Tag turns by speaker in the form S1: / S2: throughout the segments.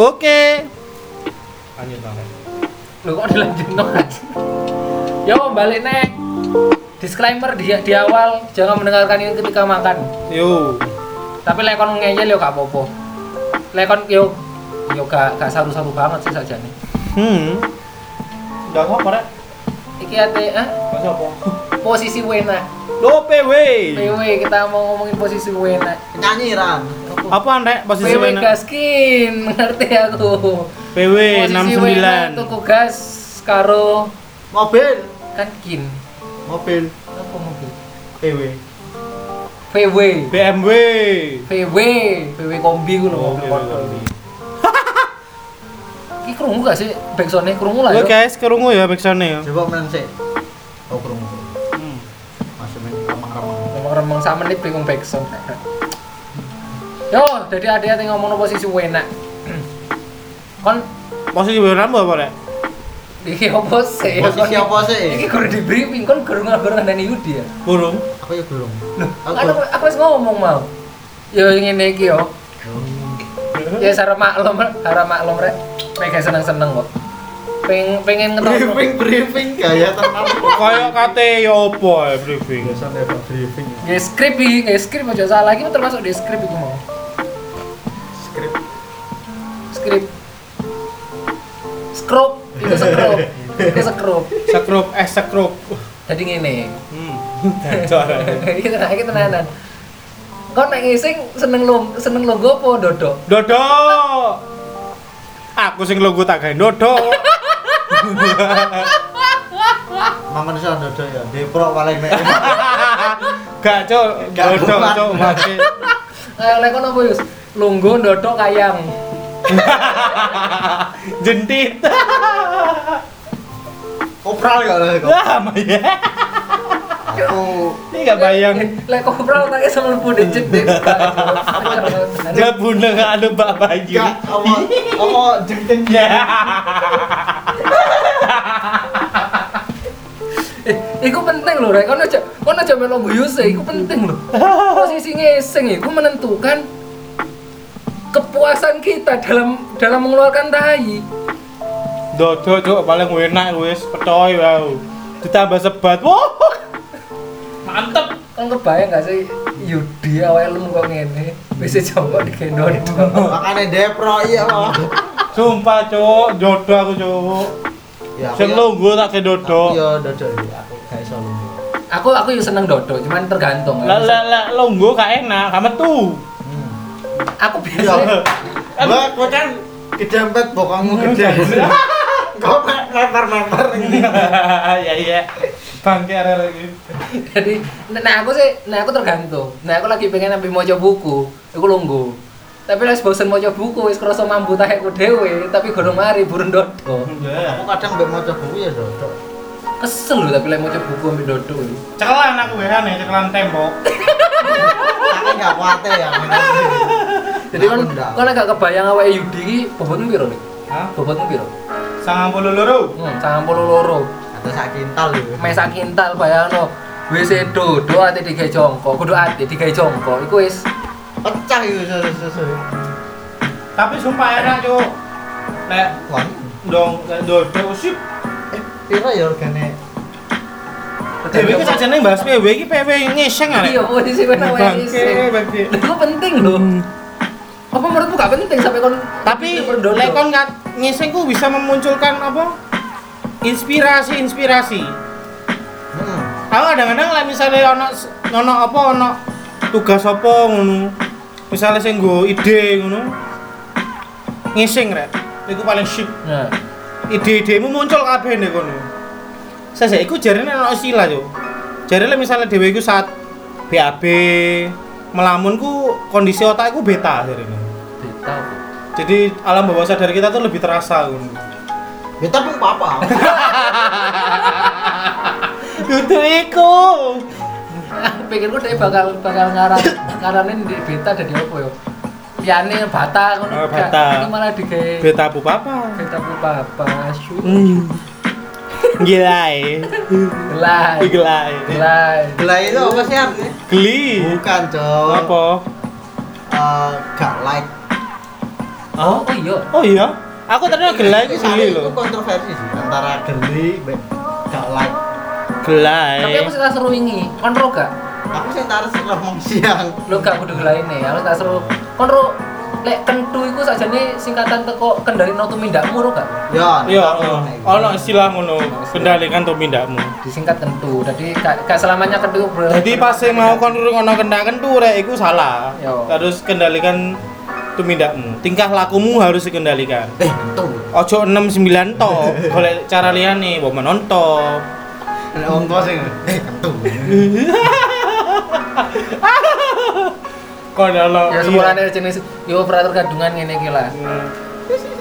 S1: Oke. Lanjut Bang.
S2: Loh kok dilanjut mas? Yo balik nek. Disclaimer di, di awal jangan mendengarkan ini ketika makan.
S1: Yo.
S2: Tapi lek kon ngeyel yo gak apa-apa. Lek kon yo yo gak gak saru-saru banget sih saja nih.
S1: Hmm. Udah apa rek?
S2: Iki ate ah
S1: Mas apa?
S2: posisi wena.
S1: Lo PW.
S2: PW kita mau ngomongin posisi wena.
S3: Nyanyi Ran.
S1: Apaan rek posisi
S2: PW
S1: wena?
S2: gaskin, ngerti aku.
S1: PW
S2: Posisi wena
S1: 69.
S2: tuku gas karo
S3: Mobil.
S2: kan kin.
S3: Mobil.
S2: Apa mobil?
S3: PW.
S2: VW.
S1: BMW.
S2: VW, VW kombi ku lho
S1: Oh,
S2: motor.
S1: kombi.
S2: Iki krungu gak sih backsound-e krungu lah
S1: Oke
S2: yo.
S1: guys, kerungu ya backsound ya.
S3: Coba main sih. Oh, kerungu.
S1: Hmm.
S3: Masih main remang-remang.
S2: Remeng-remeng sama menit bingung backsound. Yo, jadi ada yang ngomong posisi wena. Kon
S1: Posisi wena apa rek?
S2: iki opo sih?
S3: Posisi apa sih?
S2: Iki kudu di briefing kon gurung gurung ngandani Yudi ya.
S1: Burung.
S3: Aku ya.
S2: Loh,
S3: Aku
S2: aku, wis ngomong mau. Yo ngene iki yo. Ya sarap maklum, harap maklum rek. Mega seneng-seneng kok. Pengen pengen ngetokno.
S3: briefing briefing gaya tenang.
S1: Kayak kate ya apa ya briefing.
S3: Biasanya ada briefing.
S2: Ya skrip iki, skrip aja salah iki termasuk di skrip iku mau.
S3: Skrip.
S2: Skrup, itu skrup. Itu skrup.
S1: Sekrup, eh sekrup.
S2: Jadi ngene.
S1: Hmm.
S2: Iki tenan, iki tenanan. Kau nek ngising seneng lo seneng logo apa dodok?
S1: Dodo. Aku sing logo tak gawe dodo.
S3: Mangan iso dodo ya. Depro paling nek.
S1: Gak cok, dodo cok make.
S2: Kayak lek kono apa Yus? Lungguh dodok kayang.
S1: Jentit.
S3: Opral gak lah kok.
S1: Lah, Maya.
S3: Aku
S1: Ini gak bayang.
S2: Lek kopral tak sama mlebu di jedit.
S1: Dia bunda gak ada Mbak Bayu.
S3: gak apa apa jengking
S1: Ya.
S2: Eh, iku penting loh, Rek. Kono aja kono aja melo guyuse, iku penting loh. Posisi ngising iku menentukan kepuasan kita dalam dalam mengeluarkan tai.
S1: Dodo cok paling enak wis petoy wow. Ditambah sebat. Wah. Mantep.
S2: Kan kebayang gak sih Yudi awake lem kok ngene. Wis coba digendong.
S3: makanya depro iya kok.
S1: Sumpah cok, jodoh aku cok.
S3: Ya
S1: Sing lungguh tak ke dodo.
S3: Iya dodo iya. Aku gak iso lungguh.
S2: Aku aku yo seneng dodo, cuman tergantung.
S1: Lah lah lah lungguh gak enak, gak metu.
S2: Aku
S3: Iya.
S2: biasa
S3: Gua gua kan kedempet bokongmu gede. Kau lempar-lempar ini.
S1: ya iya. Bangke arek iki.
S2: jadi nah aku sih nah aku tergantung nah aku lagi pengen ambil maca buku aku lungguh tapi lagi bosen maca buku wis kerasa mampu tak aku dewe tapi gorong mari burung dodo
S3: Aku kadang mbek maca buku ya dodo.
S2: kesel loh tapi lagi maca buku ambil dodo
S1: Cekelan aku wehan ya, cekelan tembok.
S3: Aku gak kuat ya.
S2: Jadi kan kan agak kebayang awake Yudi iki bobotmu piro nih
S1: Hah?
S2: bobotmu piro
S1: Sangang puluh loro.
S2: hmm sangat puluh loro
S3: Atau sak kintal gitu.
S2: mesa kintal bayangno wis dodo ate digawe jongko kudu ate digawe jongko iku wis
S3: Pecah itu susu-susu.
S1: Tapi sumpah enak cok. Nek
S3: Wah.
S1: dong dodo sip.
S3: Eh, piro ya regane?
S1: Dewe iki sajane bahas PW iki PW ngeseng arek.
S2: iya posisi kowe awake
S1: Bangke, bangke.
S2: itu penting loh apa menurutmu gak penting sampai kon
S1: Tapi
S2: berdodo?
S1: lek kon nggak ngeseng ku bisa memunculkan apa? Inspirasi-inspirasi.
S3: Hmm.
S1: Aku kadang-kadang lah misalnya ono ono apa ono tugas apa ngono. Misalnya sing nggo ide ngono. Ngising rek. Iku paling syik.
S2: Nah,
S1: Ide-idemu muncul kabeh nek kono. Saya iku jarene ono istilah yo. Jarene misalnya dhewe iku saat BAB melamun ku kondisi otak iku beta jarene.
S2: Beta.
S1: Jadi alam bawah sadar kita tuh lebih terasa ngono.
S3: Beta pun apa?
S1: Dudu iku.
S2: Pikirku dia bakal bakal ngaran ngaranin di beta jadi apa ya? Piane bata ngono.
S1: Oh, bata.
S2: Ini malah digawe
S1: Beta apa apa?
S2: beta apa apa.
S1: Hmm. Gila ya.
S2: Gelai.
S1: Gila ya.
S2: Gelai.
S3: Gila itu apa sih artinya?
S1: Geli.
S3: Bukan, Cok.
S1: Apa?
S3: Eh, gak like.
S2: Oh, oh iya.
S1: Oh iya. Aku ternyata gelai itu geli
S3: itu
S1: loh.
S3: kontroversi sih antara geli mbek gak like.
S1: Gelai.
S2: Tapi aku sih tak seru wingi. Kon ro gak?
S3: Aku sih taruh sih ngomong siang.
S2: Lo gak kudu gelaine, aku tak seru. Kon ro lek kentu iku sakjane singkatan teko kendali no tumindakmu ro gak?
S3: Ya,
S1: Iya, ono istilah ngono, kendalikan tumindakmu.
S2: Disingkat kentu. Jadi gak, selamanya kentu bro.
S1: Jadi pas saya mau kon ngono kendakan tuh rek iku salah. Harus kendalikan tumindakmu. Tingkah lakumu harus dikendalikan.
S3: Eh, tentu.
S1: Ojo 6 9 to. Golek cara liyane, mbok menonton.
S3: Nek wong tua sing eh tentu.
S1: Kon ono.
S2: Ya sepurane jenis yo operator gadungan ngene iki lah.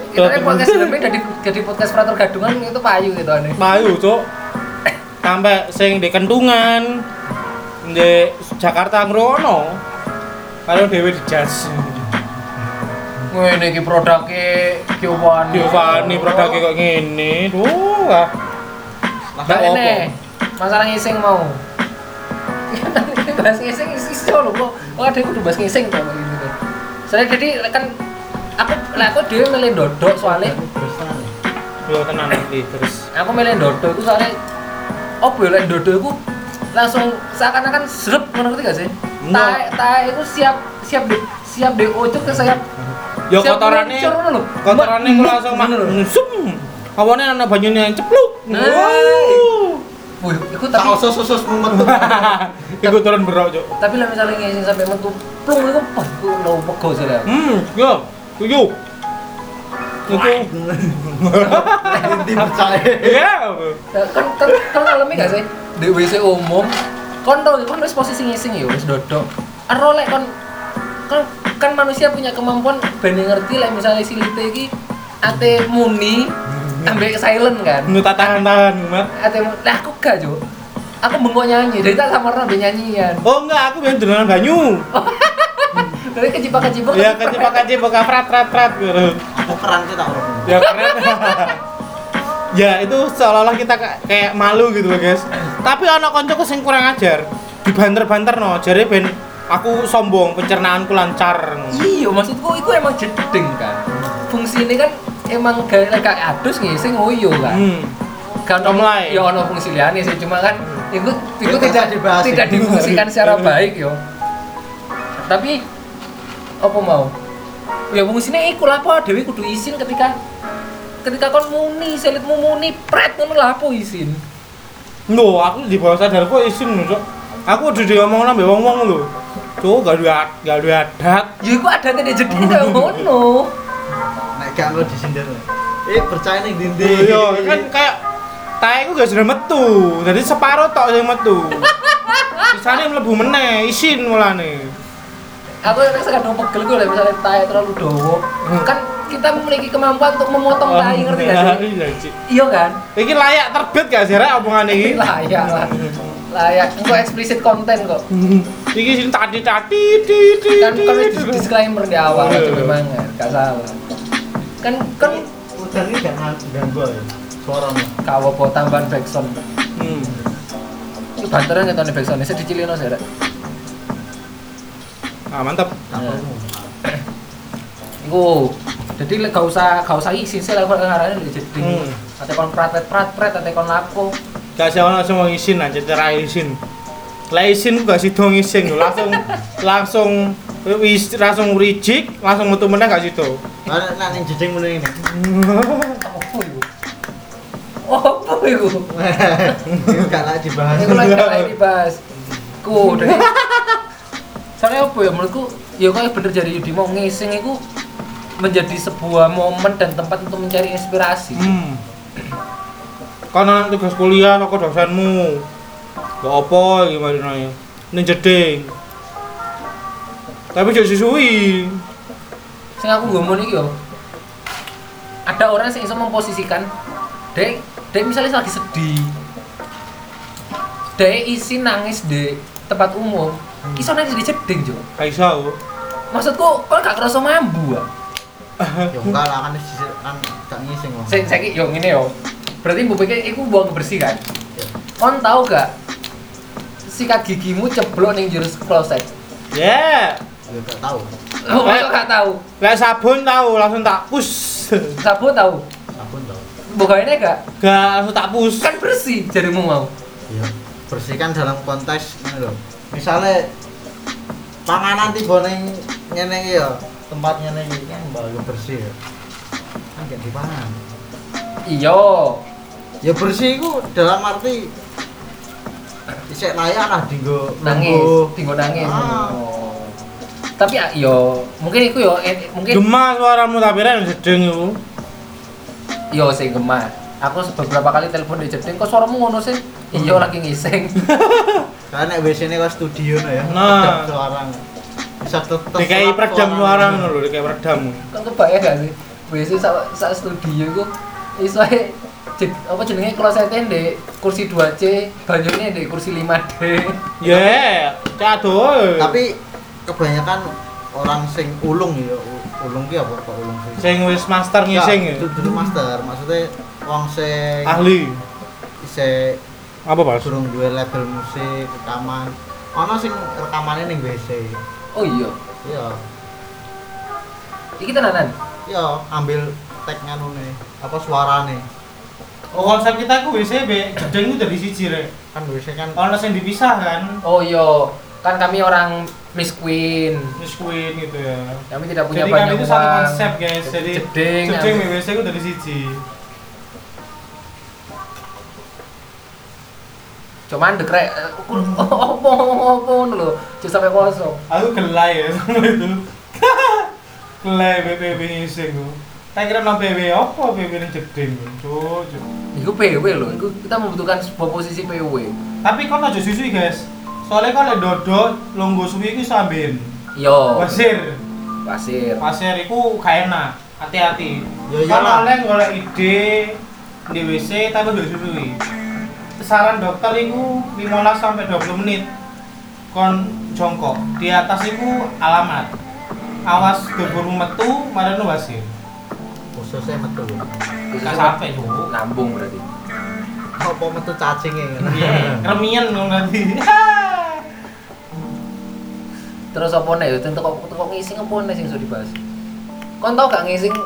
S2: Itu kan podcast lebih dari jadi podcast operator gadungan itu payu gitu aneh.
S1: Payu, Cuk. Sampai sing di kentungan di Jakarta ngrono. Kalau dewe di jas.
S2: Ngene iki produknya Giovanni.
S1: Giovanni produknya kok ngene. Duh, ah.
S2: Mbak
S1: Apa?
S2: ini masalah ngising mau. Bahas ngising isi solo kok. Oh ada kudu bahas ngising kayak gitu. Soalnya jadi kan aku lah aku dhewe milih dodok soalnya.
S1: Yo tenan nanti terus.
S2: aku milih dodok itu soalnya oh boleh dodok itu langsung seakan-akan serep ngono ngerti gak sih? Tae tae itu siap siap di siap di ucuk ke siap
S1: Yo
S2: siap
S1: kotorane kotorane ku langsung
S2: Ngono lho.
S1: masuk. Awane ana banyune yang cepluk.
S2: Nah. Wih, itu
S3: Tak
S2: tapi
S3: usus-usus mumet tuh.
S1: Iku turun berok, Cuk.
S2: tapi lah misalnya ngising sampai metu plung itu pas itu lo pego sih lah.
S1: Hmm, yo. Tujuh. Itu.
S3: Inti percaya.
S1: Iya.
S2: Ya, kan kan kan ngalami gak sih di WC umum kon tau kon wis posisi ngising ya wis dodok aro lek kon kan kan manusia punya kemampuan ben ngerti lek misalnya si lite iki ate muni ambek silent kan
S1: Nu tak tahan-tahan, Mat.
S2: ate lah aku gak jo aku bengok nyanyi dari tak sama orang nyanyian
S1: Oh enggak, aku main dolanan banyu.
S2: dari kejipak kejipak
S1: Ya kecipak kecipak prat prat prat gitu.
S3: Aku keran kita orang.
S1: Ya keren. ya itu seolah-olah kita ka- kayak malu gitu loh guys. Tapi anak koncoku sing kurang ajar. Dibanter-banter no, jadi ben aku sombong, pencernaanku lancar.
S2: iya maksudku itu emang jeding kan fungsi ini kan emang kayak kayak adus ngising ngoyo kan
S1: Hmm.
S2: kan
S1: Comlay.
S2: ya ono fungsi liane sih cuma kan itu itu
S3: Itu
S2: tidak
S3: dibahas.
S2: tidak difungsikan secara baik yo tapi apa mau ya fungsinya iku lah apa dewi kudu izin ketika ketika kon muni selitmu muni pret ngono lah apa izin
S1: Loh, aku di bawah isin lho, Cok. Aku udah diomong nambah wong-wong lho. Cuk, gak ada gak ada adat.
S2: ya iku ada tidak jadi kayak ngono
S3: Nek gak lo disindir. Eh percaya ning dindi.
S1: Iya, kan kayak tae ku gak sudah metu. Jadi separuh tok sing metu. Sisane mlebu meneh, isin mulane.
S2: aku yang kadang pegel gue lah misalnya tai terlalu dowo kan kita memiliki kemampuan untuk memotong tai ngerti gak sih
S1: Iya,
S2: iya kan
S1: Iki layak terbit gak sih rek omongan iki?
S2: layak lah layak itu eksplisit konten kok
S1: Iki sing tadi tadi di di
S2: kan kan disclaimer di awal
S1: Iya.
S2: aja memang gak salah kan kan
S3: Udah ini jangan ganggu ya. Suaranya.
S2: kawo po tambahan backsound
S1: Hmm.
S2: itu banteran ya tahun backsound saya dicilino rek
S1: Ah, mantap.
S2: Iya.
S3: perlu.
S2: Iku jadi gak usah gak usah isin sih lah kok ngarane jadi
S1: Hmm.
S2: ate kon prat prat prat ate kon lapo
S1: Gak ono semua isin aja cara isin. Lah isin gak sih dong isin lho, langsung langsung wis langsung reject, langsung metu meneh gak situ.
S3: Nah, nah ning jeding mene ini.
S2: apa iku apa iku
S3: Itu gak lagi dibahas.
S2: Iku lagi dibahas. Ku, dari Soalnya apa ya menurutku ya kayak bener jadi Yudi mau ngising itu menjadi sebuah momen dan tempat untuk mencari inspirasi.
S1: Hmm. Karena tugas kuliah kok dosenmu. Gak apa gimana ya. Ning jeding. Tapi jadi suwi.
S2: Sing aku ngomong iki yo. Ada orang yang bisa memposisikan dek dek misalnya lagi sedih. Dek isi nangis di tempat umum. Iso nangis di jeding, Jo.
S1: Iso.
S2: Maksudku, kok gak kerasa mambu ah?
S3: Ya enggak lah kan kan gak ngising.
S2: Saya saya yo ngene yo. Berarti mbok pikir iku buang bersih kan? Kon tahu gak sikat gigimu ceblok ning jurus kloset.
S1: Ya.
S3: Ya gak tahu.
S2: Oh, gak tahu.
S1: Lek sabun tahu langsung tak push.
S2: Sabun tahu.
S3: Sabun tau.
S2: Bukainnya gak?
S1: Gak langsung tak push.
S2: Kan bersih jarimu mau.
S3: Iya. Bersihkan dalam konteks ini loh. Misalnya panganan tiba ning ngene iki ya, tempat ngene iki kan bagus bersih ya. Kan gak dipangan.
S2: Iya.
S3: Ya bersih iku dalam arti isek layak lah dinggo
S2: Nangis,
S3: nunggu.
S2: tinggal nangis.
S3: Ah.
S2: Oh. Tapi ya, yo mungkin iku yo eh, mungkin
S1: Gemah suaramu tapi rene jedeng iku.
S2: yo sing gemah. Aku beberapa kali telepon di jeding, kok suaramu ngono sih? Iya lagi ngising.
S3: Karena nek WC ini kok studio no ya.
S1: Nah.
S3: Suara. Bisa tetep.
S1: Dikai peredam suara ngono lho, dikai peredam.
S2: kan kebayang gak sih biasanya sak studio ku iso apa jenenge klosete ndek kursi 2C banyune ndek kursi 5D
S1: Ya, cak.
S3: Tapi kebanyakan orang sing ulung ya, ulung ki apa kok ulung sih?
S1: sing wis master ngising ya.
S3: Dudu master, maksudnya wong sing
S1: Ahli.
S3: isih
S1: Apa, Pak?
S3: durung duwe label musik, rekaman. Ana sing rekamane ning WC.
S2: oh iya
S3: Iya,
S2: iki tenanan
S3: iya ambil tag nganune, apa suarane.
S1: Oh, konsep kita ku WC be jedeng ku dari siji rek.
S3: Kan WC kan
S1: Ono sing dipisah kan.
S2: oh iya kan kami orang Miss Queen
S1: Miss Queen gitu ya.
S2: kami tidak punya
S1: Jadi kami
S2: banyak
S1: itu
S2: uang
S1: satu konsep guys. Jadi
S2: jeding
S1: jedeng
S2: ambil-
S1: WC ku dari siji.
S2: cuman dekrek eh, opo opo ngono lho cuma sampai kosong
S1: Aku gelai ya sama itu. gelai BPB ngising ku. Tak kira nang PW apa PW ning jedeng. Cuk.
S2: Iku PW loh, iku kita membutuhkan sebuah posisi PW.
S1: Tapi kon aja susu guys. Soalnya kalau dodo longgo suwi iku sambil
S2: Yo,
S1: pasir.
S2: pasir.
S1: Pasir iku gak enak. Hati-hati.
S3: Ya
S1: Kan
S3: iyalah.
S1: oleh golek ide di WC tapi udah susui. Saran dokter iku 15 sampai 20 menit. Kon jongkok. Di atas iku alamat. Awas dubur metu marano wasir.
S3: Khususnya metu.
S1: Gak sampai tuh.
S2: Nambung berarti.
S3: Apa metu cacinge ngono.
S1: Iya, kremian dong nanti.
S2: Terus apa nih? Tentu kok kok ngising apa nih sing iso dibahas? Kon tau gak ngising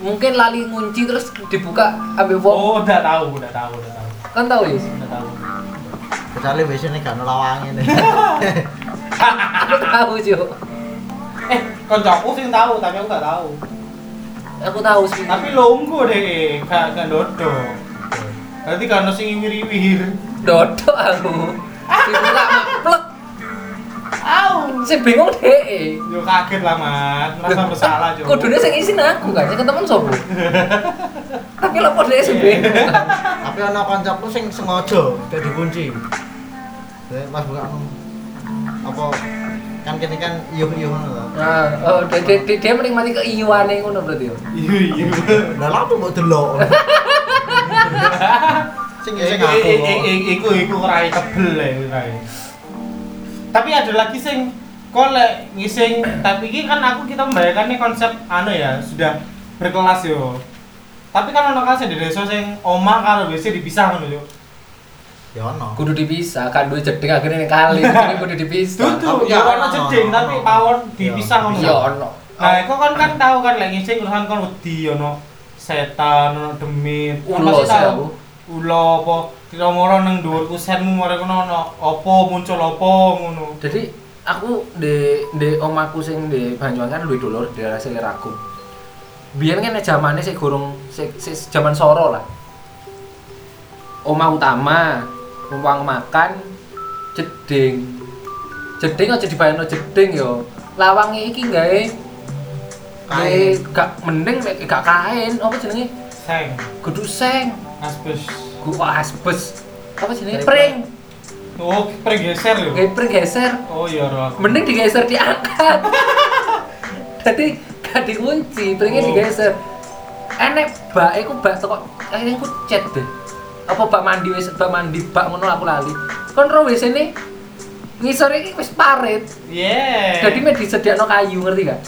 S2: mungkin lali ngunci terus dibuka ambil wong.
S1: Oh, udah tahu, udah tahu, udah tahu.
S2: Kan tau ya?
S1: Udah tahu.
S3: Kecuali gak ono lawange nih.
S2: Aku tahu sih.
S1: Eh, koncoku sing tahu, tapi aku gak tahu.
S2: Aku tahu sih.
S1: Tapi longgo deh, gak gak dodo. Berarti kan ono sing wir-wir.
S2: dodok aku. Dibuka plek.
S1: Au.
S2: Sing bingung deh.
S1: Yo kaget lah, Mat. Merasa bersalah, Jo.
S2: Kudune sing isin aku kan, sing temen sopo? Tapi lho kok dhek sing bingung.
S3: Tapi ono kancaku sing sengaja gak dikunci. Pas buka apa kan kene kan iyuh-iyuh ngono lho.
S2: Nah, oh, dia, dia, dia, menikmati keiuannya ngono berarti ya.
S1: Iya, iya.
S3: Lah lha apa mbok delok. Sing sing
S1: Iku
S3: aku.
S1: i- i- i- iku iku rai tebel ya, rai. Tapi ada lagi sing kolek ngising, tapi ini kan aku kita membayangkan nih konsep anu ya, sudah berkelas yo. Tapi kan ono kasih di desa sing omah karo WC dipisah ngono yo.
S3: Ya ono.
S2: Kudu dipisah, kan duwe jeding akhirnya ning kali, jadi kudu dipisah.
S1: Tutu,
S3: tapi
S1: ya
S3: ya
S1: ono jeding tapi pawon dipisah ngono.
S2: Iya ono.
S1: Nah, kok kan kan tahu kan lek ngising urusan kon wedi ono setan, ono demit. Kon
S2: Ulo
S1: tahu. Ulo apa kira-kira nang dhuwur kusenmu mare kono ono apa muncul apa ngono.
S2: Jadi aku di di omaku sing di Banyuwangi kan luwih dulur di daerah Seliraku. Biyen kan zamane sik gorong sik sik zaman soro lah. Omah utama, ruang makan, jeding. Jeding aja dibayangno jeding yo. Lawange iki gawe gawe
S3: Kain.
S2: gak mending gak kain, apa jenenge?
S1: Seng,
S2: Kudu seng,
S1: aspes.
S2: gua asbes. Apa jenenge? Pring.
S1: Oh, pergeser lho.
S2: Gawe pring geser.
S1: Oh iya, Roh.
S2: mending digeser diangkat jadi gak dikunci piringnya
S1: Oh.
S2: digeser enek bak iku bak toko akhirnya aku chat deh apa bak mandi wis bak mandi bak ngono aku lali kon ro wis ini ngisor iki wis parit
S1: Yeah.
S2: jadi me disediakno kayu ngerti gak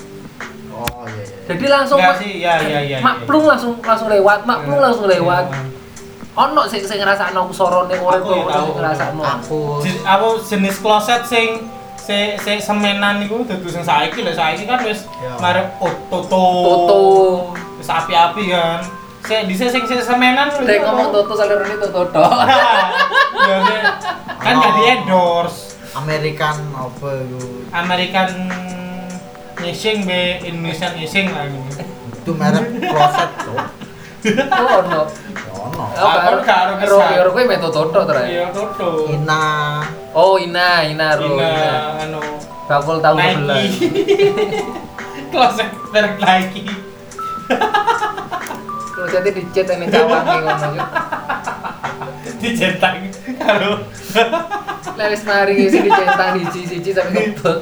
S3: Oh iya iya.
S2: jadi langsung
S1: Enggak
S2: mak-
S1: sih, ya ya ya.
S2: maklung langsung langsung lewat maklung
S1: Iya.
S2: langsung lewat ono sing sing ngrasakno sorone urip
S1: Aku ya
S2: sing ngrasakno
S3: Aku
S1: Apa jenis kloset sing se se semenan iku dudu sing saiki lho saiki kan wis
S3: Ya.
S1: marep oh, Toto.
S2: Toto.
S1: Wis api-api kan. Se di sing sing semenan lho.
S2: Dek ngomong Toto saluran itu Toto.
S1: Ya kan gak di endorse.
S3: American apa itu
S1: American ngising be Indonesian ngising lah ini.
S3: itu merek kloset tuh
S2: Oh no.
S3: ono
S2: Oh,
S1: Aku gak aro
S2: Ro
S1: kesan.
S2: ro kowe metu Toto to?
S1: Iya Toto.
S3: Ina
S2: Oh, Ina, Ina ro.
S1: Ina anu
S2: Bakul tahun
S1: Nike.
S2: 12.
S1: Kloset merek Nike.
S2: Jadi dicet ini cawang nih ngono.
S1: Dicetak karo
S2: Lelis mari ngisi dicentang hiji-hiji sampai ngebek.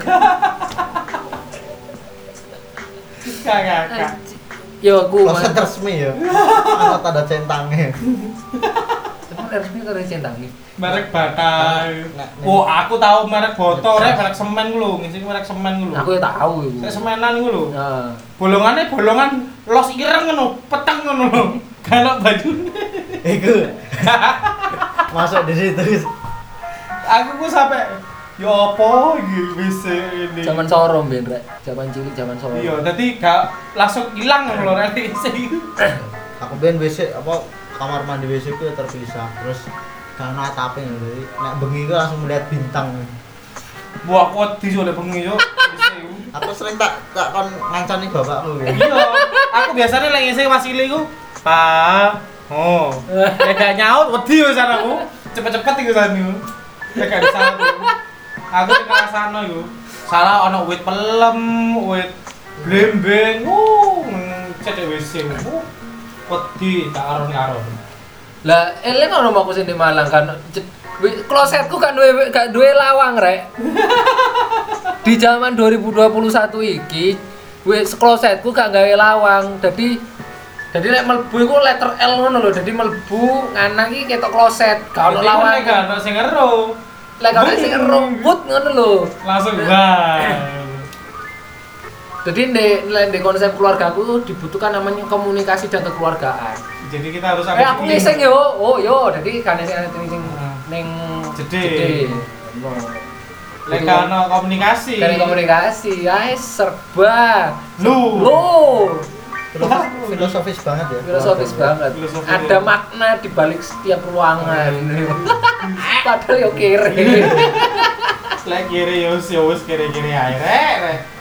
S1: kakak.
S2: Yo aku mah.
S3: resmi ya ada tanda centangnya
S2: Resmi karo centang nih.
S1: merek Bata.
S3: Nek-
S1: Oh, aku tahu merek botol rek merek semen ku lho, ngisi merek semen ku lho.
S2: Aku ya tahu iku.
S1: Semenan ku lho.
S2: Nah,
S1: Bolongannya bolongan los ireng ngono, peteng ngono lho. Kalau baju
S3: itu masuk di situ
S1: aku ku sampai ya apa iki wis ini.
S2: zaman soro ben rek. Zaman cilik zaman soro.
S1: Iya, dadi gak langsung hilang ngono lho rek
S3: aku ben WC apa kamar mandi WC ku ya terpisah terus karena atape jadi nek bengi ku langsung melihat bintang
S1: Buah kuat di oleh bengi yo. Isi.
S3: aku sering tak tak kon ngancani bapakku ya
S1: Iya, aku biasanya lagi ngisi Mas Ili ku, Pak. Oh, ya gak nyaut, wedi wis aku. Cepet-cepet iku sana iku. Ya gak bisa. Aku sana iku. Salah ono wit pelem, wit blembeng. Uh, cedek WC. Uh, wedi tak aroni aron.
S2: Lah, eleng ono aku sing di Malang kan. Klosetku kan duwe gak duwe lawang rek. Di zaman 2021 iki, wis klosetku gak gawe lawang. Dadi jadi lek mlebu iku letter L ngono lho. Dadi mlebu nganan iki ketok kloset, gak ono
S1: Jadi
S2: lawang.
S1: kan gak ono sing ero.
S2: Lek gak ono sing rumput ngono lho.
S1: Langsung bang.
S2: Jadi di, di konsep keluarga aku dibutuhkan namanya komunikasi dan kekeluargaan.
S1: Jadi kita harus
S2: Eh aku ngising yo, oh yo, jadi kan sing sing sing ning
S1: Jedhe.
S2: No.
S1: Lek gak ono komunikasi.
S2: Dari komunikasi, ay serba.
S1: Lu.
S2: Lu.
S3: filosofis, filosofis banget ya
S2: Filosofis banget.
S1: Filosofis
S2: Ada
S1: ya.
S2: makna di balik setiap ruangan. Padahal yo kere.
S1: Lek kiri yo wis kiri-kiri ae rek.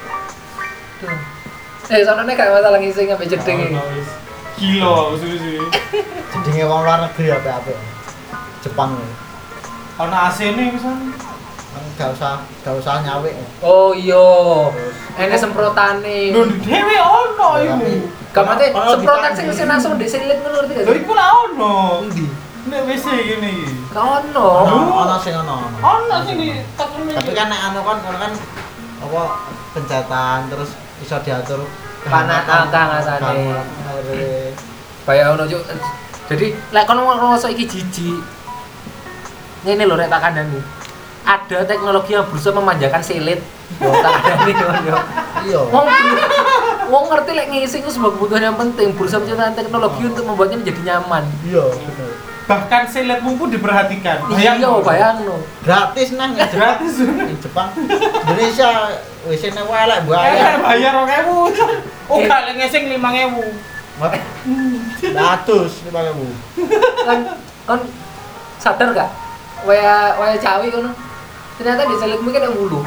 S2: Eh, soalnya gak masalah ngising sampai jeding.
S1: Wis. Kilo susu.
S3: jadi wong luar negeri apa apa Jepang ya.
S1: Ono AC ne pisan.
S3: kan gak usah gak usah nyawe
S2: Oh iya. Ini semprotane.
S1: Lho dhewe ono iku.
S2: Kamate
S3: Kalau
S2: semprotan sing sing langsung diselit ngono ngerti gak
S1: Lho
S2: sih?
S1: iku lah ono.
S2: Endi?
S1: Nek WC gini iki.
S2: Gak ono.
S3: ono ono sing ono ono.
S1: Sing
S3: tapi kan nek anu kan kan apa pencetan terus bisa diatur
S2: Panas, ah, kehangatan.
S3: air
S2: Kayak ono juk. Jadi lek kono ngerasa iki jijik. Ngene lho rek tak kandhani. Ada teknologi yang berusaha memanjakan silit. Yo tak kandhani yo.
S3: iya
S2: Wong Wong ngerti lek ngisi itu sebuah kebutuhan yang penting, berusaha menciptakan teknologi untuk membuatnya menjadi nyaman.
S3: iya bener
S1: Bahkan siletmu pun diperhatikan.
S2: Iya, bayang no.
S3: gratis nang ya
S1: Gratis.
S3: di Jepang Indonesia WC ne wae lek
S1: Eh,
S3: bayar
S1: bayar 2000. Oh, gak lek ngesing 5000.
S3: ratus lima ribu
S2: Kan kan sadar gak? Waya waya cawi kono. Ternyata di selitmu kan yang bulu.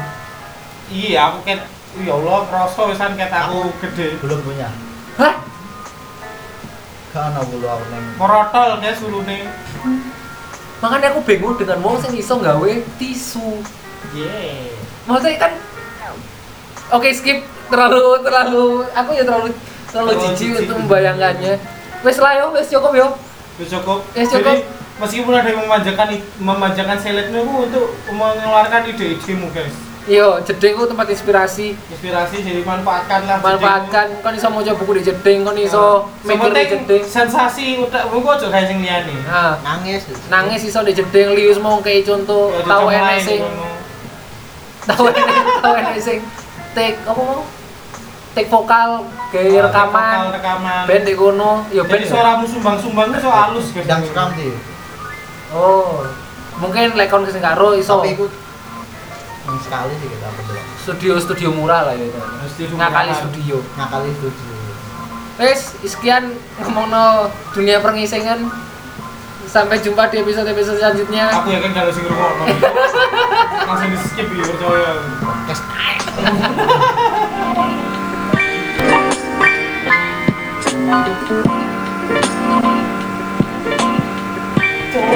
S1: Iya, aku ket ya Allah, kroso wisan ket aku gede.
S3: belum punya
S2: Hah?
S3: Bulu aku neng
S1: Merotol guys ulune.
S2: Makanya aku bingung dengan wong sing iso gawe tisu.
S1: Yeah.
S2: Maksudnya kan Oke skip terlalu terlalu aku ya terlalu terlalu jijik untuk membayangkannya. Wes lah yo, wes cukup yo.
S1: Wis cukup.
S2: Wis cukup.
S1: Jadi meskipun ada yang memanjakan memanjakan seletmu itu untuk mengeluarkan ide-idemu guys.
S2: Yo, jeding ku tempat inspirasi.
S1: Inspirasi jadi manfaatkanlah
S2: Manfaatkan. Kon iso maca buku di jeding, kon iso mikir di jeding.
S1: sensasi utakmu kok aja kayak sing liyane.
S2: Nah,
S3: nangis.
S2: Nangis iso di jeding lius mau kayak contoh
S1: Ya,
S2: tahu
S1: coba
S2: enek sing tahu enek tahu enek sing take apa mau take vokal kayak
S1: Vokal
S2: rekaman.
S1: rekaman.
S2: band di kono. Yo band
S1: suaramu sumbang-sumbang itu so halus guys.
S3: dan sekam sih.
S2: Oh. Mungkin lekon kesing karo iso.
S3: Tapi ikut yang sekali sih kita berdua
S2: studio studio murah lah ya itu
S1: studio
S2: ngakali
S1: murah.
S2: studio
S3: ngakali studio
S2: Wes, sekian ngomong no dunia perngisingan. Sampai jumpa di episode-episode selanjutnya.
S1: Aku yakin kalau sih rungokno. Langsung di skip ya percaya.
S3: Thank.